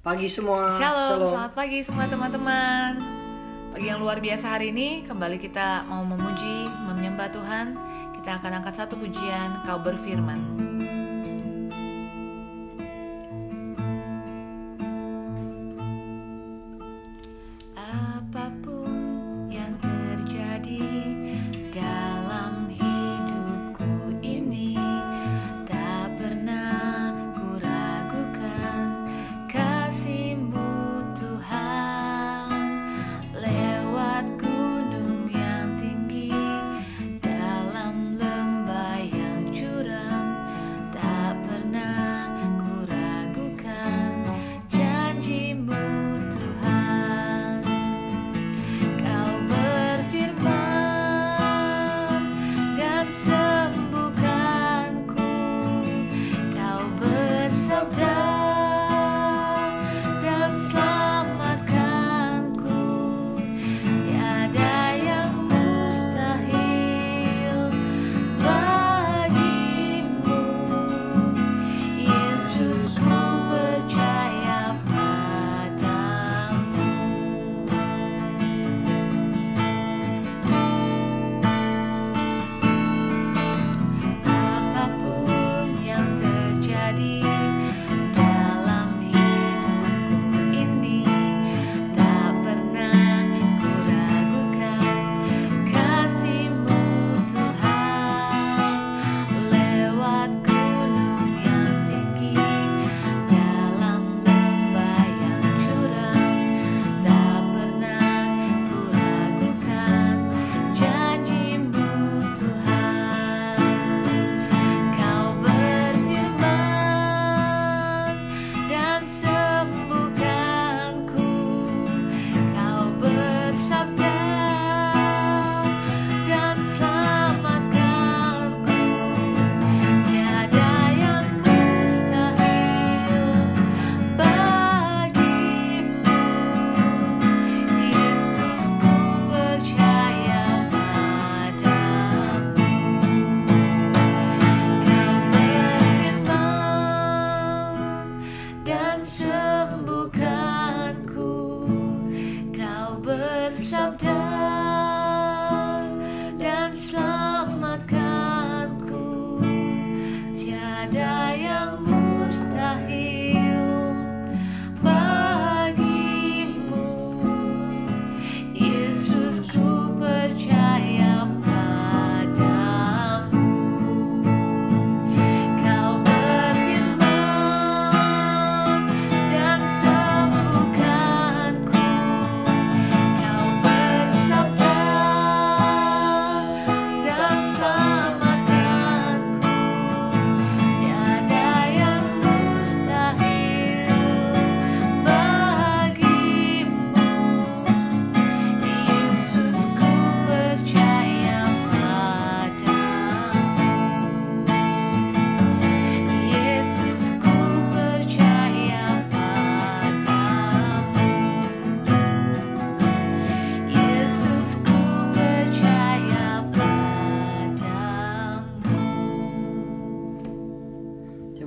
pagi semua. Shalom, selamat pagi semua teman-teman. Pagi yang luar biasa hari ini, kembali kita mau memuji, menyembah Tuhan. Kita akan angkat satu pujian, Kau berfirman.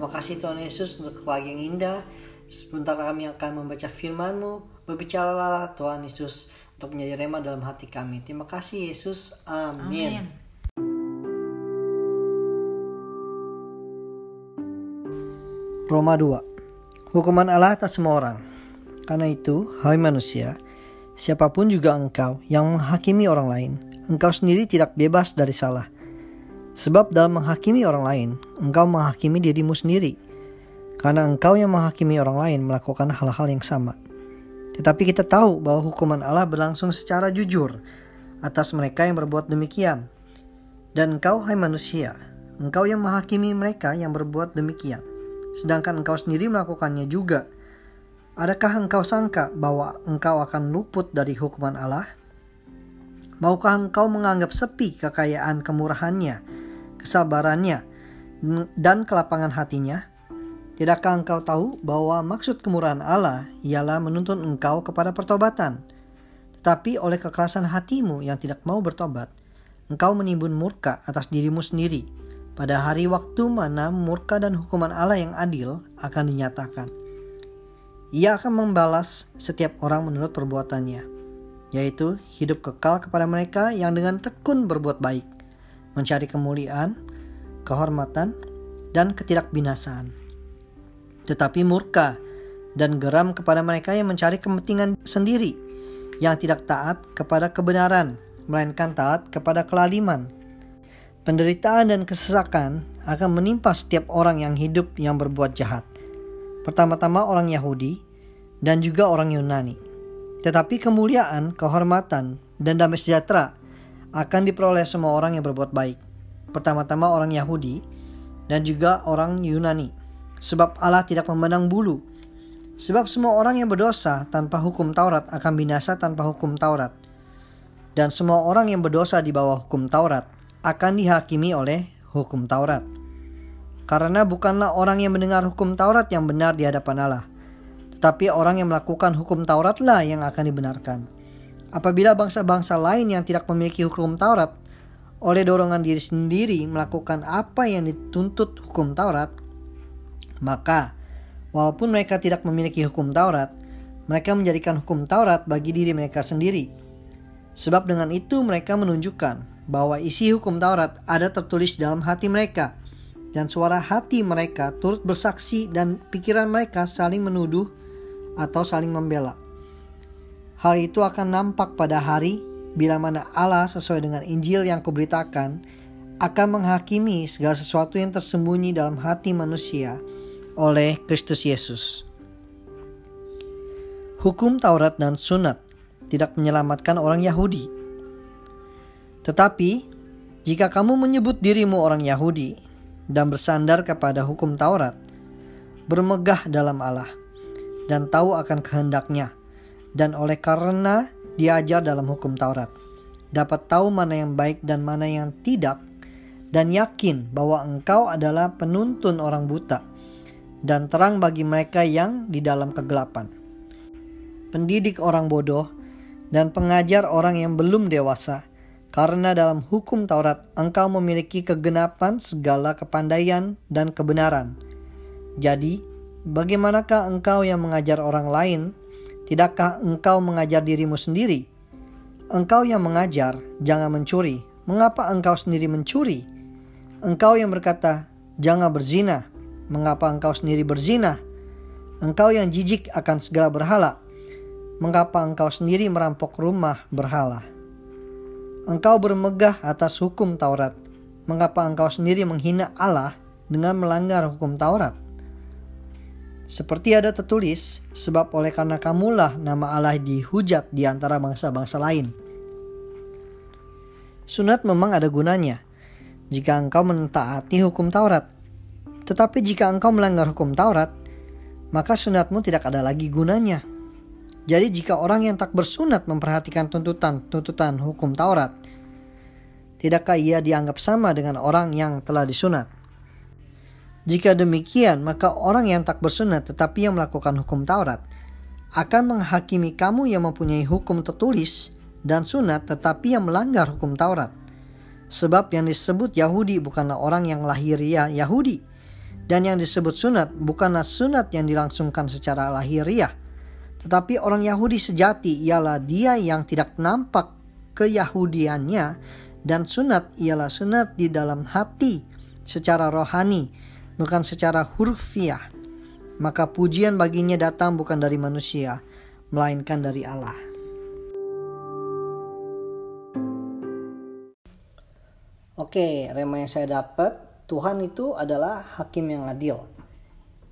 Terima kasih Tuhan Yesus untuk pagi yang indah. Sebentar kami akan membaca firman-Mu. Berbicaralah Tuhan Yesus untuk menjadi rema dalam hati kami. Terima kasih Yesus. Amin. Amin. Roma 2 Hukuman Allah atas semua orang Karena itu, hai manusia Siapa pun juga engkau yang menghakimi orang lain Engkau sendiri tidak bebas dari salah Sebab dalam menghakimi orang lain Engkau menghakimi dirimu sendiri. Karena engkau yang menghakimi orang lain Melakukan hal-hal yang sama. Tetapi kita tahu bahwa hukuman Allah berlangsung secara jujur Atas mereka yang berbuat demikian. Dan engkau hai manusia Engkau yang menghakimi mereka yang berbuat demikian. Sedangkan engkau sendiri melakukannya juga. Adakah engkau sangka bahwa engkau akan luput dari hukuman Allah? Maukah engkau menganggap sepi kekayaan kemurahannya, kesabarannya, dan kelapangan hatinya? Tidakkah engkau tahu bahwa maksud kemurahan Allah ialah menuntun engkau kepada pertobatan? Tetapi oleh kekerasan hatimu yang tidak mau bertobat, engkau menimbun murka atas dirimu sendiri pada hari waktu mana murka dan hukuman Allah yang adil akan dinyatakan. ia akan membalas setiap orang menurut perbuatannya, yaitu hidup kekal kepada mereka yang dengan tekun berbuat baik, mencari kemuliaan, kehormatan, dan ketidakbinasaan. Tetapi murka dan geram kepada mereka yang mencari kepentingan sendiri, yang tidak taat kepada kebenaran, melainkan taat kepada kelaliman. Penderitaan dan kesesakan akan menimpa setiap orang yang hidup yang berbuat jahat. Pertama-tama orang Yahudi dan juga orang Yunani. Tetapi kemuliaan, kehormatan, dan damai sejahtera akan diperoleh semua orang yang berbuat baik. Pertama-tama orang Yahudi dan juga orang Yunani. Sebab Allah tidak memandang bulu. Sebab semua orang yang berdosa tanpa hukum Taurat akan binasa tanpa hukum Taurat dan semua orang yang berdosa di bawah hukum Taurat akan dihakimi oleh hukum Taurat. Karena bukanlah orang yang mendengar hukum Taurat yang benar di hadapan Allah, tetapi orang yang melakukan hukum Tauratlah yang akan dibenarkan. Apabila bangsa-bangsa lain yang tidak memiliki hukum Taurat oleh dorongan diri sendiri melakukan apa yang dituntut hukum Taurat, maka walaupun mereka tidak memiliki hukum Taurat, mereka menjadikan hukum Taurat bagi diri mereka sendiri Sebab dengan itu mereka menunjukkan bahwa isi hukum Taurat ada tertulis dalam hati mereka dan suara hati mereka turut bersaksi dan pikiran mereka saling menuduh atau saling membela. Hal itu akan nampak pada hari bila mana Allah sesuai dengan Injil yang kuberitakan akan menghakimi segala sesuatu yang tersembunyi dalam hati manusia oleh Kristus Yesus. Hukum Taurat dan Sunat tidak menyelamatkan orang Yahudi. Tetapi, jika kamu menyebut dirimu orang Yahudi dan bersandar kepada hukum Taurat, bermegah dalam Allah, dan tahu akan kehendaknya, dan oleh karena diajar dalam hukum Taurat, dapat tahu mana yang baik dan mana yang tidak, dan yakin bahwa engkau adalah penuntun orang buta, dan terang bagi mereka yang di dalam kegelapan. Pendidik orang bodoh dan pengajar orang yang belum dewasa, karena dalam hukum Taurat engkau memiliki kegenapan segala kepandaian dan kebenaran. Jadi, bagaimanakah engkau yang mengajar orang lain? Tidakkah engkau mengajar dirimu sendiri? Engkau yang mengajar, jangan mencuri. Mengapa engkau sendiri mencuri? Engkau yang berkata, jangan berzina. Mengapa engkau sendiri berzina? Engkau yang jijik akan segala berhala mengapa engkau sendiri merampok rumah berhala? Engkau bermegah atas hukum Taurat, mengapa engkau sendiri menghina Allah dengan melanggar hukum Taurat? Seperti ada tertulis, sebab oleh karena kamulah nama Allah dihujat di antara bangsa-bangsa lain. Sunat memang ada gunanya jika engkau mentaati hukum Taurat. Tetapi jika engkau melanggar hukum Taurat, maka sunatmu tidak ada lagi gunanya. Jadi jika orang yang tak bersunat memperhatikan tuntutan-tuntutan hukum Taurat, tidakkah ia dianggap sama dengan orang yang telah disunat? Jika demikian, maka orang yang tak bersunat tetapi yang melakukan hukum Taurat akan menghakimi kamu yang mempunyai hukum tertulis dan sunat tetapi yang melanggar hukum Taurat. Sebab yang disebut Yahudi bukanlah orang yang lahiriah Yahudi, dan yang disebut sunat bukanlah sunat yang dilangsungkan secara lahiriah, tetapi orang Yahudi sejati ialah dia yang tidak nampak keyahudiannya dan sunat ialah sunat di dalam hati secara rohani, bukan secara hurufiah. Maka pujian baginya datang bukan dari manusia, melainkan dari Allah. Oke, rema yang saya dapat, Tuhan itu adalah hakim yang adil.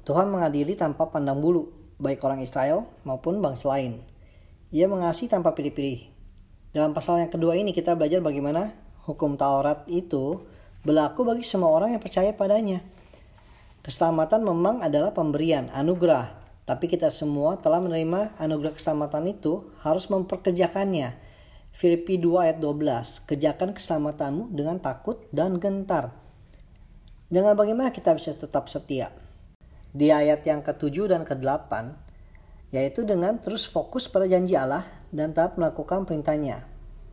Tuhan mengadili tanpa pandang bulu baik orang Israel maupun bangsa lain. Ia mengasihi tanpa pilih-pilih. Dalam pasal yang kedua ini kita belajar bagaimana hukum Taurat itu berlaku bagi semua orang yang percaya padanya. Keselamatan memang adalah pemberian, anugerah, tapi kita semua telah menerima anugerah keselamatan itu harus memperkerjakannya. Filipi 2 ayat 12, kerjakan keselamatanmu dengan takut dan gentar. Dengan bagaimana kita bisa tetap setia? di ayat yang ke-7 dan ke-8 yaitu dengan terus fokus pada janji Allah dan taat melakukan perintahnya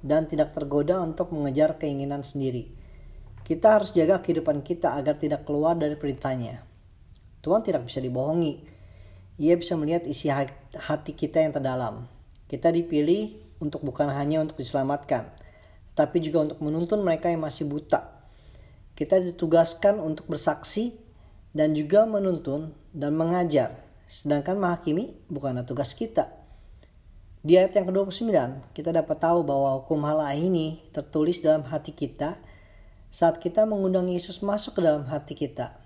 dan tidak tergoda untuk mengejar keinginan sendiri. Kita harus jaga kehidupan kita agar tidak keluar dari perintahnya. Tuhan tidak bisa dibohongi. Ia bisa melihat isi hati kita yang terdalam. Kita dipilih untuk bukan hanya untuk diselamatkan, tetapi juga untuk menuntun mereka yang masih buta. Kita ditugaskan untuk bersaksi dan juga menuntun dan mengajar, sedangkan menghakimi bukanlah tugas kita. Di ayat yang ke-29, kita dapat tahu bahwa hukum Allah ini tertulis dalam hati kita saat kita mengundang Yesus masuk ke dalam hati kita.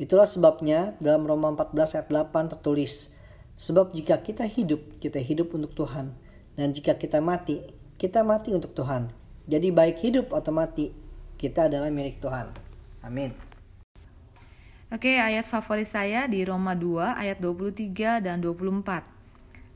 Itulah sebabnya dalam Roma 14 ayat 8 tertulis, Sebab jika kita hidup, kita hidup untuk Tuhan. Dan jika kita mati, kita mati untuk Tuhan. Jadi baik hidup atau mati, kita adalah milik Tuhan. Amin. Oke, ayat favorit saya di Roma 2 ayat 23 dan 24.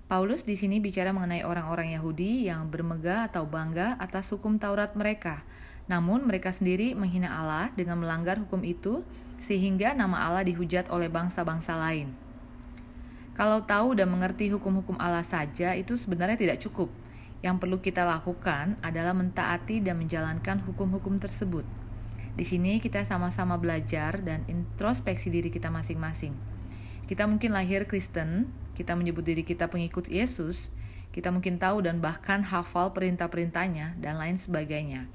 Paulus di sini bicara mengenai orang-orang Yahudi yang bermegah atau bangga atas hukum Taurat mereka. Namun mereka sendiri menghina Allah dengan melanggar hukum itu sehingga nama Allah dihujat oleh bangsa-bangsa lain. Kalau tahu dan mengerti hukum-hukum Allah saja itu sebenarnya tidak cukup. Yang perlu kita lakukan adalah mentaati dan menjalankan hukum-hukum tersebut. Di sini kita sama-sama belajar dan introspeksi diri kita masing-masing. Kita mungkin lahir Kristen, kita menyebut diri kita pengikut Yesus, kita mungkin tahu dan bahkan hafal perintah-perintahnya dan lain sebagainya.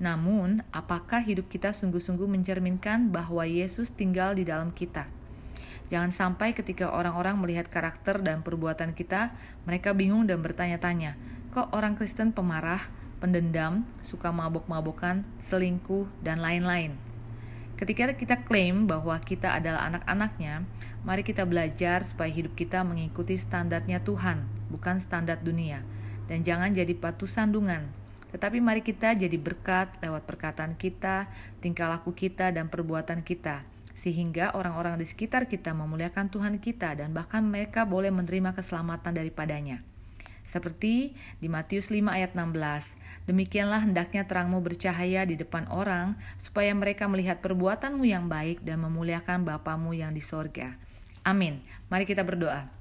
Namun, apakah hidup kita sungguh-sungguh mencerminkan bahwa Yesus tinggal di dalam kita? Jangan sampai ketika orang-orang melihat karakter dan perbuatan kita, mereka bingung dan bertanya-tanya, kok orang Kristen pemarah, pendendam, suka mabok-mabokan, selingkuh, dan lain-lain. Ketika kita klaim bahwa kita adalah anak-anaknya, mari kita belajar supaya hidup kita mengikuti standarnya Tuhan, bukan standar dunia. Dan jangan jadi batu sandungan, tetapi mari kita jadi berkat lewat perkataan kita, tingkah laku kita, dan perbuatan kita. Sehingga orang-orang di sekitar kita memuliakan Tuhan kita dan bahkan mereka boleh menerima keselamatan daripadanya. Seperti di Matius 5 ayat 16, demikianlah hendaknya terangmu bercahaya di depan orang, supaya mereka melihat perbuatanmu yang baik dan memuliakan Bapamu yang di sorga. Amin. Mari kita berdoa.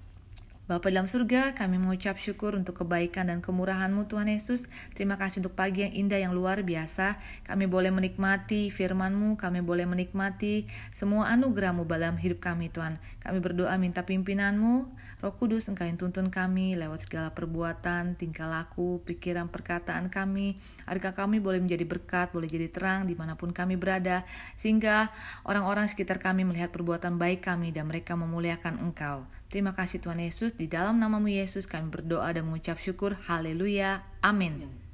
Bapa dalam surga, kami mengucap syukur untuk kebaikan dan kemurahan-Mu Tuhan Yesus. Terima kasih untuk pagi yang indah yang luar biasa. Kami boleh menikmati firman-Mu, kami boleh menikmati semua anugerah-Mu dalam hidup kami Tuhan. Kami berdoa minta pimpinan-Mu, Roh Kudus Engkau yang tuntun kami lewat segala perbuatan, tingkah laku, pikiran, perkataan kami. Agar kami boleh menjadi berkat, boleh jadi terang di mana pun kami berada. Sehingga orang-orang sekitar kami melihat perbuatan baik kami dan mereka memuliakan Engkau. Terima kasih Tuhan Yesus, di dalam namamu Yesus kami berdoa dan mengucap syukur. Haleluya. Amin.